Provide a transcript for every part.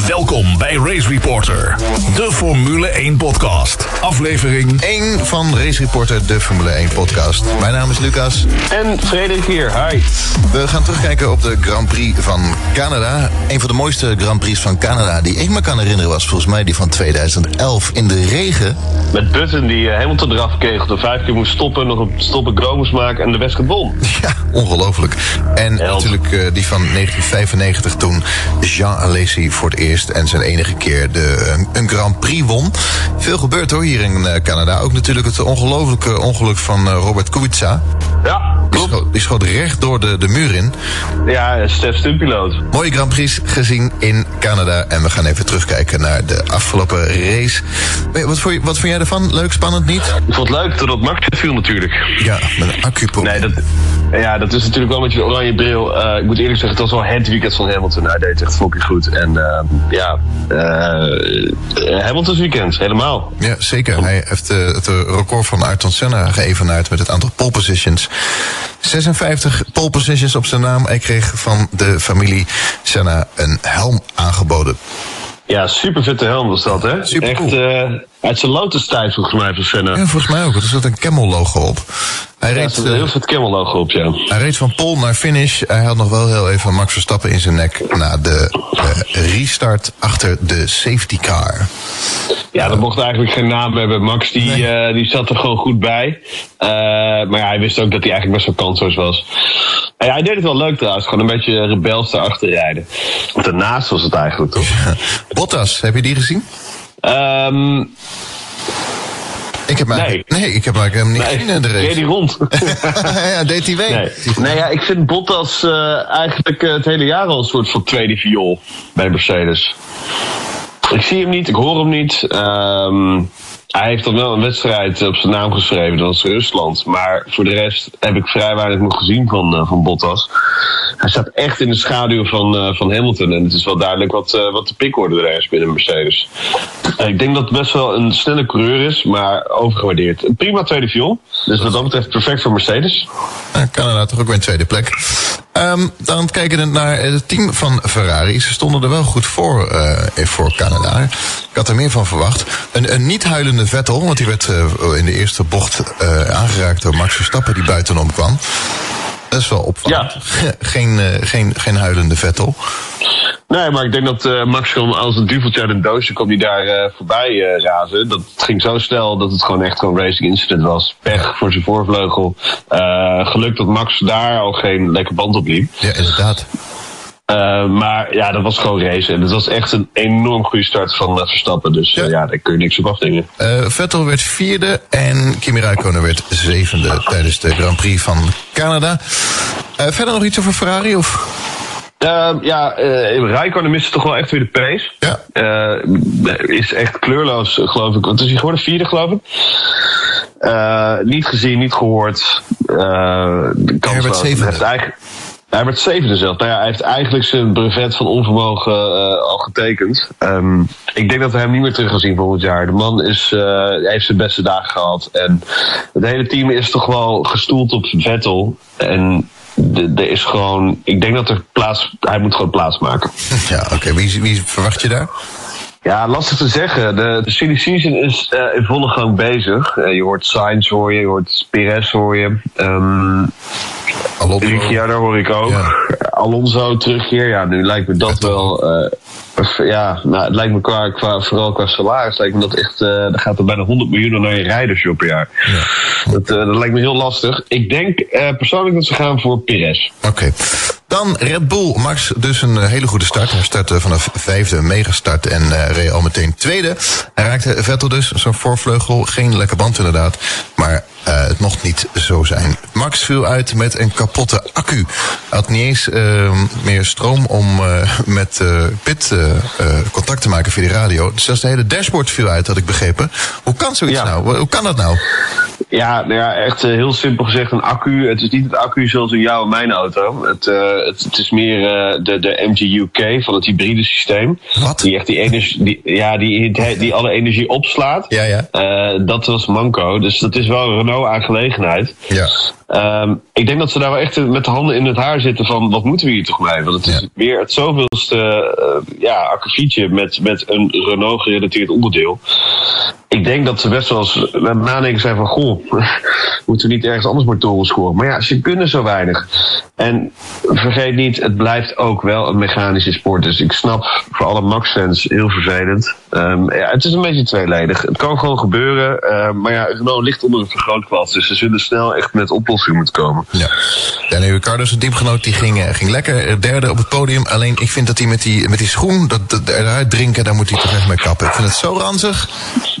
Welkom bij Race Reporter, de Formule 1 podcast. Aflevering 1 van Race Reporter, de Formule 1 podcast. Mijn naam is Lucas. En Frederik hier, hi. We gaan terugkijken op de Grand Prix van Canada. Een van de mooiste Grand Prix van Canada die ik me kan herinneren was volgens mij die van 2011 in de regen. Met Button die helemaal te draf kreeg, de vijf keer moest stoppen, nog een stoppen go moest maken en de wedstrijd won. Ja, ongelooflijk. En natuurlijk eh, die van 1995 toen Jean Alesi voor het eerst en zijn enige keer de, een, een Grand Prix won. Veel gebeurt hoor hier in eh, Canada. Ook natuurlijk het ongelofelijke ongeluk van eh, Robert Kubica. Ja, Die schoot, die schoot recht door de, de muur in. Ja, Stef Stumpiloot. Mooie Grand Prix gezien in Canada. En we gaan even terugkijken naar de afgelopen race. Eh, Wat vond, je, wat vond jij ervan? Leuk, spannend, niet? Ik vond het leuk totdat Max viel natuurlijk. Ja, met een accuprobleem. Nee, dat, ja, dat is natuurlijk wel met je oranje bril. Eh, ik moet eerlijk zeggen, het was wel het weekend van Hamilton. Hij deed het echt fucking goed. En eh, ja, eh Hamilton's weekend, helemaal. Ja, zeker. Hij heeft eh, het eh, record van Ayrton Senna geëvenaard met het aantal pole positions. 56 pole positions op zijn naam. Hij kreeg van de familie Senna een helm aangeboden. Ja, super vette helm was dat, hè? Supercool. Echt uit zijn Lotus tijd volgens mij van Senna. Ja, volgens mij ook. Er zat een camel logo op. Hij Ja, reed, eh, heel vet camel logo op, ja. hij reed van pole naar finish. Hij had nog wel heel even Max Verstappen in zijn nek na de eh, restart achter de safety car. Ja, dat mocht eigenlijk geen naam hebben. Max die, eh, die zat er gewoon goed bij. Maar ja, hij wist ook dat hij eigenlijk best wel kansloos was. En ja, hij deed het wel leuk trouwens. Gewoon een beetje rebels daarachter rijden. Daarnaast was het eigenlijk toch? Bottas, heb je die gezien? Ehm Ik heb Nee. nee, ik heb hem eigenlijk hem niet gezien in de race. hij rond? ja, deed hij mee. nee. nee, ja, ik vind Bottas eh, eigenlijk eh, het hele jaar al een soort van tweede viool bij Mercedes. Ik zie hem niet, ik hoor hem niet. Ehm, hij heeft dan wel een wedstrijd op zijn naam geschreven, dat is Rusland. Maar voor de rest heb ik vrij weinig nog gezien van, eh, van Bottas. Hij staat echt in de schaduw van, eh, van Hamilton. En het is wel duidelijk wat, eh, wat de pickorde er is binnen Mercedes. Ik denk dat het best wel een snelle coureur is, maar overgewaardeerd. Een prima tweede viool. Dus wat dat betreft perfect voor Mercedes. Canada toch ook weer een tweede plek. Ehm, dan kijken we naar het team van Ferrari. Ze stonden er wel goed voor, eh, voor Canada. Ik had er meer van verwacht. Een, een niet huilende Vettel, want die werd eh, in de eerste bocht eh, aangeraakt door Max Verstappen, die buitenom kwam. Dat is wel opvallend. geen, eh, geen, geen huilende Vettel. Nee, maar ik denk dat eh, Max als een duveltje uit een doosje kwam die daar eh, voorbij eh, razen. Dat ging zo snel dat het gewoon echt gewoon een racing incident was. Pech voor zijn voorvleugel. Geluk dat Max daar al geen lekker band op liep. Ja, inderdaad. Maar ja, dat was gewoon racen. En het was echt een enorm goede start van Verstappen. Dus Ja. ja. daar kun je niks op afdingen. Vettel werd vierde en Kimi Räikkönen werd zevende tijdens de Grand Prix van Canada. Verder nog iets over Ferrari? Of? Eh, ja, eh Rijkonen miste toch wel echt weer de pace. Ja. Eh, is echt kleurloos, geloof ik. Wat is hij geworden? Vierde, geloof ik. Eh, niet gezien, niet gehoord. Eh de Hij werd zevende. Hij, werd zevende zelf. Nou ja, hij heeft eigenlijk zijn brevet van onvermogen al getekend. Ehm, ik denk dat we hem niet meer terug gaan zien volgend jaar. De man is, heeft zijn beste dagen gehad. En het hele team is toch wel gestoeld op Vettel. En er is gewoon, ik denk dat er plaats, hij moet gewoon plaats maken. Ja, oké. Wie, wie verwacht je daar? Ja, lastig te zeggen. De, de silly season is eh, in volle gang bezig. Eh, je hoort Sainz hoor je, je hoort Perez hoor je. Ehm Alonso. Ricciardo hoor ik ook. Ja. Alonso terugkeer. Ja, nu lijkt me dat Vettel. wel... eh, ja, nou, het lijkt me qua, qua, vooral qua salaris, lijkt me dat echt, er gaat er bijna 100 miljoen naar je rijders op per jaar. Dat, eh, dat lijkt me heel lastig. Ik denk eh, persoonlijk dat ze gaan voor Perez. Oké. Dan Red Bull. Max dus een eh, hele goede start. Hij startte vanaf vijfde, megastart en eh reed al meteen tweede. Hij raakte Vettel dus, zo'n voorvleugel. Geen lekker band inderdaad. Maar eh, het mocht niet zo zijn. Max viel uit met een kapotte accu. Hij had niet eens eh, meer stroom om met Pit contact te maken via de radio. Dus zelfs de hele dashboard viel uit, had ik begrepen. Hoe kan zoiets Ja. nou? Hoe kan dat nou? Ja, nou ja, echt heel simpel gezegd, een accu. Het is niet het accu zoals in jouw en mijn auto. Het, het, het is meer eh, de, de MGUK van het hybride systeem. Wat? Die echt die energie, die, ja, die, die, die alle energie opslaat. Ja, ja. Eh, dat was manco. Dus dat is wel een Renault-aangelegenheid. Ja. Ehm, ik denk dat ze daar wel echt met de handen in het haar zitten van wat moeten we hier toch mee? Want het is Ja. weer het zoveelste uh, ja, met, met een Renault gerelateerd onderdeel. Ik denk dat ze best wel eens met het nadenken zijn van goh, moeten we niet ergens anders motoren scoren? Maar ja, ze kunnen zo weinig. En vergeet niet, het blijft ook wel een mechanische sport. Dus ik snap voor alle Max-fans heel vervelend. Um, ja, het is een beetje tweeledig. Het kan gewoon gebeuren. Uh, maar ja, Renault ligt onder een vergrootglas. Dus ze zullen snel echt met oplossingen moeten komen. Ja. Daniel Ricciardo, zijn teamgenoot, die ging, uh, ging lekker derde op het podium. Alleen ik vind dat hij met die, met die schoen, dat, dat eruit drinken, daar moet hij toch echt mee kappen. Ik vind het zo ranzig.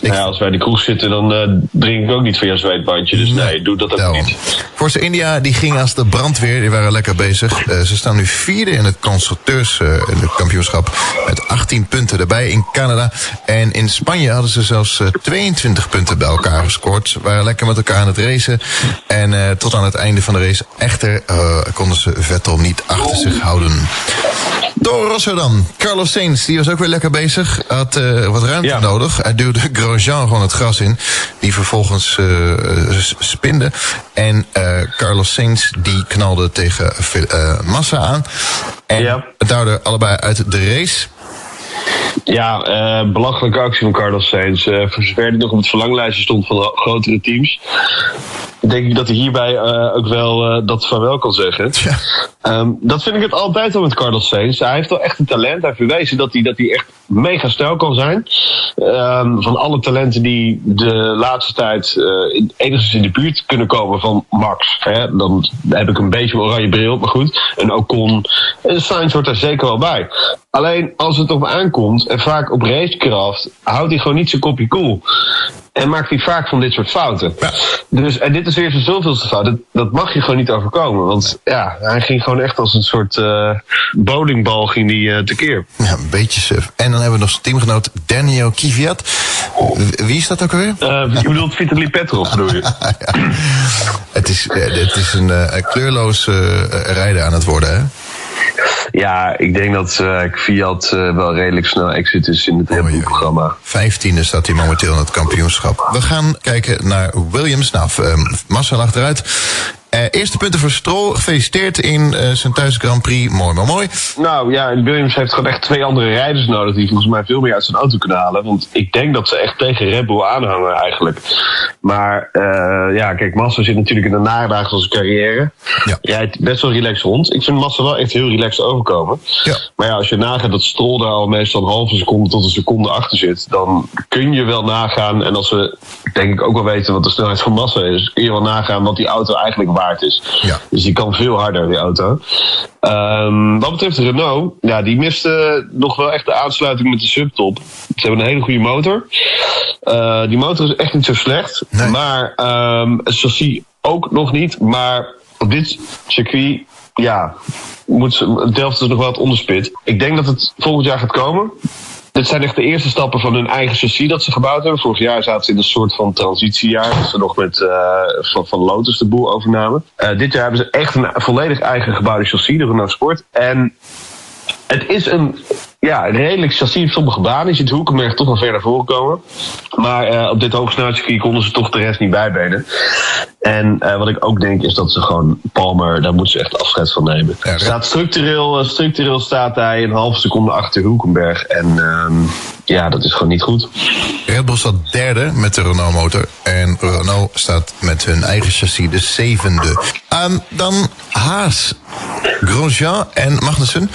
Ik... Ja, als wij in de kroeg zitten, dan uh, drink ik ook niet van jouw zweetbandje. Dus nee, doe dat ook niet. Force India, die ging als de brandweer. Die waren lekker bezig. Uh, ze staan nu vierde in het constructeurs uh, in het kampioenschap. Met 18 punten erbij in Canada. En in Spanje hadden ze zelfs uh, 22 punten bij elkaar gescoord. Ze waren lekker met elkaar aan het racen. En uh, tot aan het einde van de race echter uh, konden ze Vettel niet achter zich houden. Door Rosso dan. Carlos Sainz, die was ook weer lekker bezig. Had uh, wat ruimte ja. nodig. Hij duwde Grosjean gewoon het gras in. Die vervolgens spinde. En Carlos Sainz, die knalde tegen Massa aan. En ja. daardoor allebei uit de race. Ja, uh, belachelijke actie van Carlos Sainz. Uh, voor nog op het verlanglijstje stond van de grotere teams. Denk ik dat hij hierbij uh, ook wel uh, dat van wel kan zeggen. Ja. Um, dat vind ik het altijd al met Carlos Sainz. Hij heeft wel echt een talent. Hij heeft bewezen dat hij, dat hij echt mega snel kan zijn. Um, van alle talenten die de laatste tijd uh, enigszins in de buurt kunnen komen van Max. Hè, dan heb ik een beetje een oranje bril, maar goed. En Ocon. En Sainz hoort daar zeker wel bij. Alleen als het op aankomt, en vaak op racekracht, houdt hij gewoon niet zijn kopje cool. En maakt hij vaak van dit soort fouten. Ja. Dus, en dit is weer zijn zoveelste fout. Dat, dat mag je gewoon niet overkomen. Want ja, hij ging gewoon echt als een soort uh, bowlingbal ging die, uh, tekeer. Ja, een beetje suf. En dan hebben we nog zijn teamgenoot Daniel Kvyat. Wie is dat ook alweer? Uh, je bedoelt Vitaly Petrov, bedoel je? ja. Het is, het is een, een kleurloos rijden aan het worden, hè? Ja, ik denk dat uh, Fiat uh, wel redelijk snel exit is in het Red Bull programma. Vijftiende staat hij momenteel in het kampioenschap. We gaan kijken naar Williams. Nou, Massa lag eruit. Uh, eerste punten voor Stroll. Gefeliciteerd in uh, zijn thuis Grand Prix. Mooi, maar mooi. Nou ja, Williams heeft gewoon echt twee andere rijders nodig... die volgens mij veel meer uit zijn auto kunnen halen. Want ik denk dat ze echt tegen Red Bull aanhangen eigenlijk. Maar uh, ja, kijk, Massa zit natuurlijk in de nadagen van zijn carrière. Ja. Rijdt best wel relaxed rond. Ik vind Massa wel echt heel relaxed overkomen. Ja. Maar ja, als je nagaat dat Stroll daar al meestal een halve seconde tot een seconde achter zit... dan kun je wel nagaan. En als we denk ik ook wel weten wat de snelheid van Massa is... kun je wel nagaan wat die auto eigenlijk waard is. Ja. Dus die kan veel harder, die auto. Um, wat betreft Renault, ja, die miste nog wel echt de aansluiting met de subtop. Ze hebben een hele goede motor. Uh, die motor is echt niet zo slecht. Nee. Maar um, het chassis ook nog niet. Maar op dit circuit, ja, moet ze, Delft is nog wel het onderspit. Ik denk dat het volgend jaar gaat komen. Dit zijn echt de eerste stappen van hun eigen chassis dat ze gebouwd hebben. Vorig jaar zaten ze in een soort van transitiejaar. Dat ze nog met uh, van, Lotus de boel overnamen. Uh, dit jaar hebben ze echt een volledig eigen gebouwde chassis, de Renault Sport. En het is een ja, redelijk chassis op sommige banen. Je ziet Hoekenberg toch wel ver naar voren komen. Maar uh, op dit hoogsnelheidscircuit konden ze toch de rest niet bijbenen. En uh, wat ik ook denk is dat ze gewoon Palmer, daar moeten ze echt afscheid van nemen. Ja, staat structureel, structureel staat hij een halve seconde achter Hoekenberg. En um, ja, dat is gewoon niet goed. Red Bull staat derde met de Renault motor. En Renault staat met hun eigen chassis de zevende. Um, dan Haas, Grosjean en Magnussen.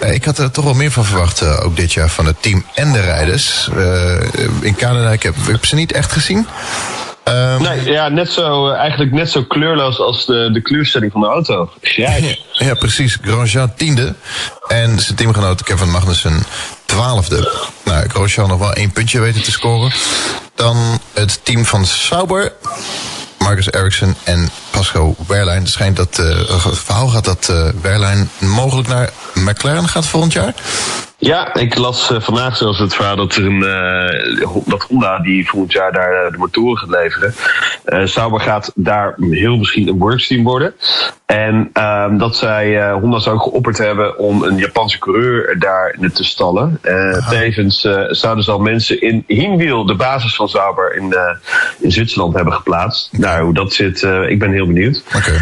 Uh, ik had er toch wel meer van verwacht, uh, ook dit jaar, van het team en de rijders. Uh, in Canada, ik heb, ik heb ze niet echt gezien. Um, nee, ja, net zo, eigenlijk net zo kleurloos als de, de kleurstelling van de auto. Ja, ja, precies. Grosjean tiende. En zijn teamgenoot Kevin Magnussen twaalfde. Nou, Grosjean nog wel één puntje weten te scoren. Dan het team van Sauber. Marcus Ericsson en Pasco Wehrlein. Het schijnt dat uh, het verhaal gaat dat uh, Wehrlein mogelijk naar McLaren gaat volgend jaar. Ja, ik las uh, vandaag zelfs het verhaal dat, er een, uh, dat Honda, die volgend jaar daar uh, de motoren gaat leveren, Sauber gaat daar heel misschien een worksteam worden. En ehm, dat zij Honda zou geopperd hebben om een Japanse coureur daar te stallen. tevens zouden ze al mensen in Hingwiel, de basis van Sauber, in, in Zwitserland hebben geplaatst. Nou, hoe dat zit, ik ben heel benieuwd. Okay.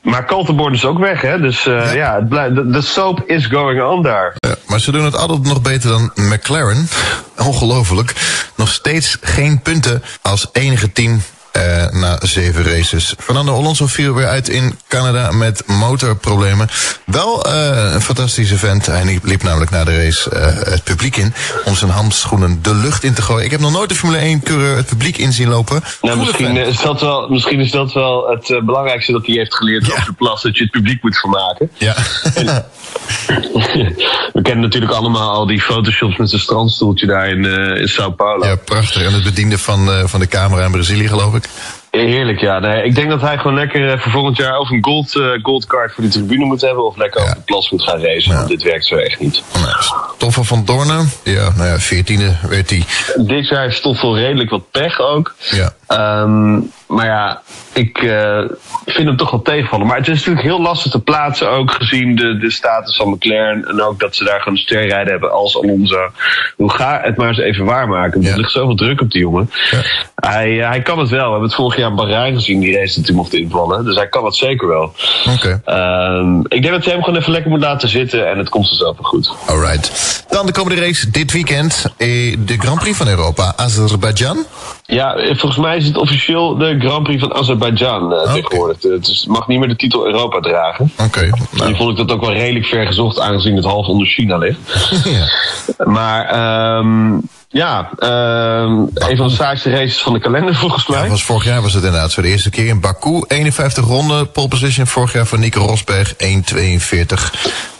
Maar Kaltenborn is ook weg, hè? Dus ja, ja het blijft, de, soap is going on daar. Ja, maar ze doen het altijd nog beter dan McLaren. Ongelooflijk. Nog steeds geen punten als enige team uh, na zeven races. Fernando Alonso viel weer uit in Canada met motorproblemen. Wel uh, een fantastische vent. Hij liep namelijk na de race uh, het publiek in om zijn handschoenen de lucht in te gooien. Ik heb nog nooit de Formule 1 coureur het publiek in zien lopen. Nou, misschien, is dat wel, misschien is dat wel het belangrijkste dat hij heeft geleerd ja. op de plas. Dat je het publiek moet vermaken. Ja. En, we kennen natuurlijk allemaal al die photoshops met zijn strandstoeltje daar in, in Sao Paulo. Ja, prachtig. En het bediende van, van de camera in Brazilië geloof ik. Heerlijk, ja. Nee, ik denk dat hij gewoon lekker uh, voor volgend jaar of een gold, uh, gold card voor de tribune moet hebben. Of lekker ja. over de plas moet gaan racen. Ja. Want dit werkt zo echt niet. Stoffel van Dornen, ja, nou ja, veertiende werd hij. Dit jaar heeft Stoffel redelijk wat pech ook. Ja. Um, maar ja, ik uh, vind hem toch wel tegenvallen. Maar het is natuurlijk heel lastig te plaatsen, ook gezien de, de status van McLaren. En ook dat ze daar gewoon een sterrijder hebben als Alonso. Hoe ga het maar eens even waarmaken? Ja. Er ligt zoveel druk op die jongen. Ja. Hij, uh, hij kan het wel. We hebben het vorig jaar in Bahrein gezien, die race dat hij mocht invallen. Dus hij kan het zeker wel. Oké. Okay. Um, ik denk dat hij hem gewoon even lekker moet laten zitten. En het komt vanzelf wel goed. Alright. Dan de komende race dit weekend. Eh, de Grand Prix van Europa, Azerbeidzjan. Ja, volgens mij is het officieel de Grand Prix van Azerbeidzjan uh, okay. tegenwoordig. Het mag niet meer de titel Europa dragen. Oké. Okay, nou. Nu vond ik dat ook wel redelijk ver gezocht, aangezien het half onder China ligt. ja. Maar um, ja, uh, een van de saaiste races van de kalender volgens mij. Ja, was vorig jaar was het inderdaad zo. De eerste keer in Baku, 51 ronden, pole position. Vorig jaar van Nico Rosberg, 1.42,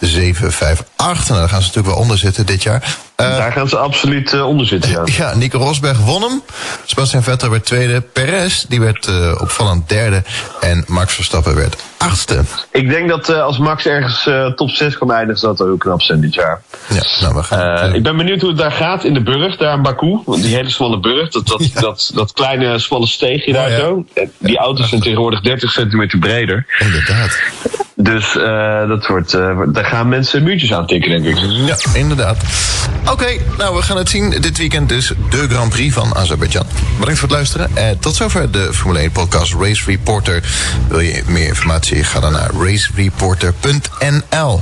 758. Nou, daar gaan ze natuurlijk wel onder zitten dit jaar. Uh, Daar gaan ze absoluut uh, onder zitten, ja. ja, Nico Rosberg won hem. Sebastian Vettel werd tweede. Perez, die werd uh, opvallend derde. En Max Verstappen werd achtste. Ik denk dat als Max ergens top 6 kan eindigen, dat dat ook knap zijn dit jaar. Ja, nou, we gaan, ik ben benieuwd hoe het daar gaat in de burg, daar in Baku. Die hele smalle burg, dat, dat, ja. dat, dat kleine smalle steegje daar zo. Die auto's zijn tegenwoordig 30 centimeter breder. Inderdaad. Dus uh, dat wordt, uh, daar gaan mensen muurtjes aan tikken, denk ik. Ja, inderdaad. Oké, nou we gaan het zien. Dit weekend dus de Grand Prix van Azerbeidzjan. Bedankt voor het luisteren. Uh, tot zover de Formule 1 podcast Race Reporter. Wil je meer informatie? Ga dan naar racereporter.nl.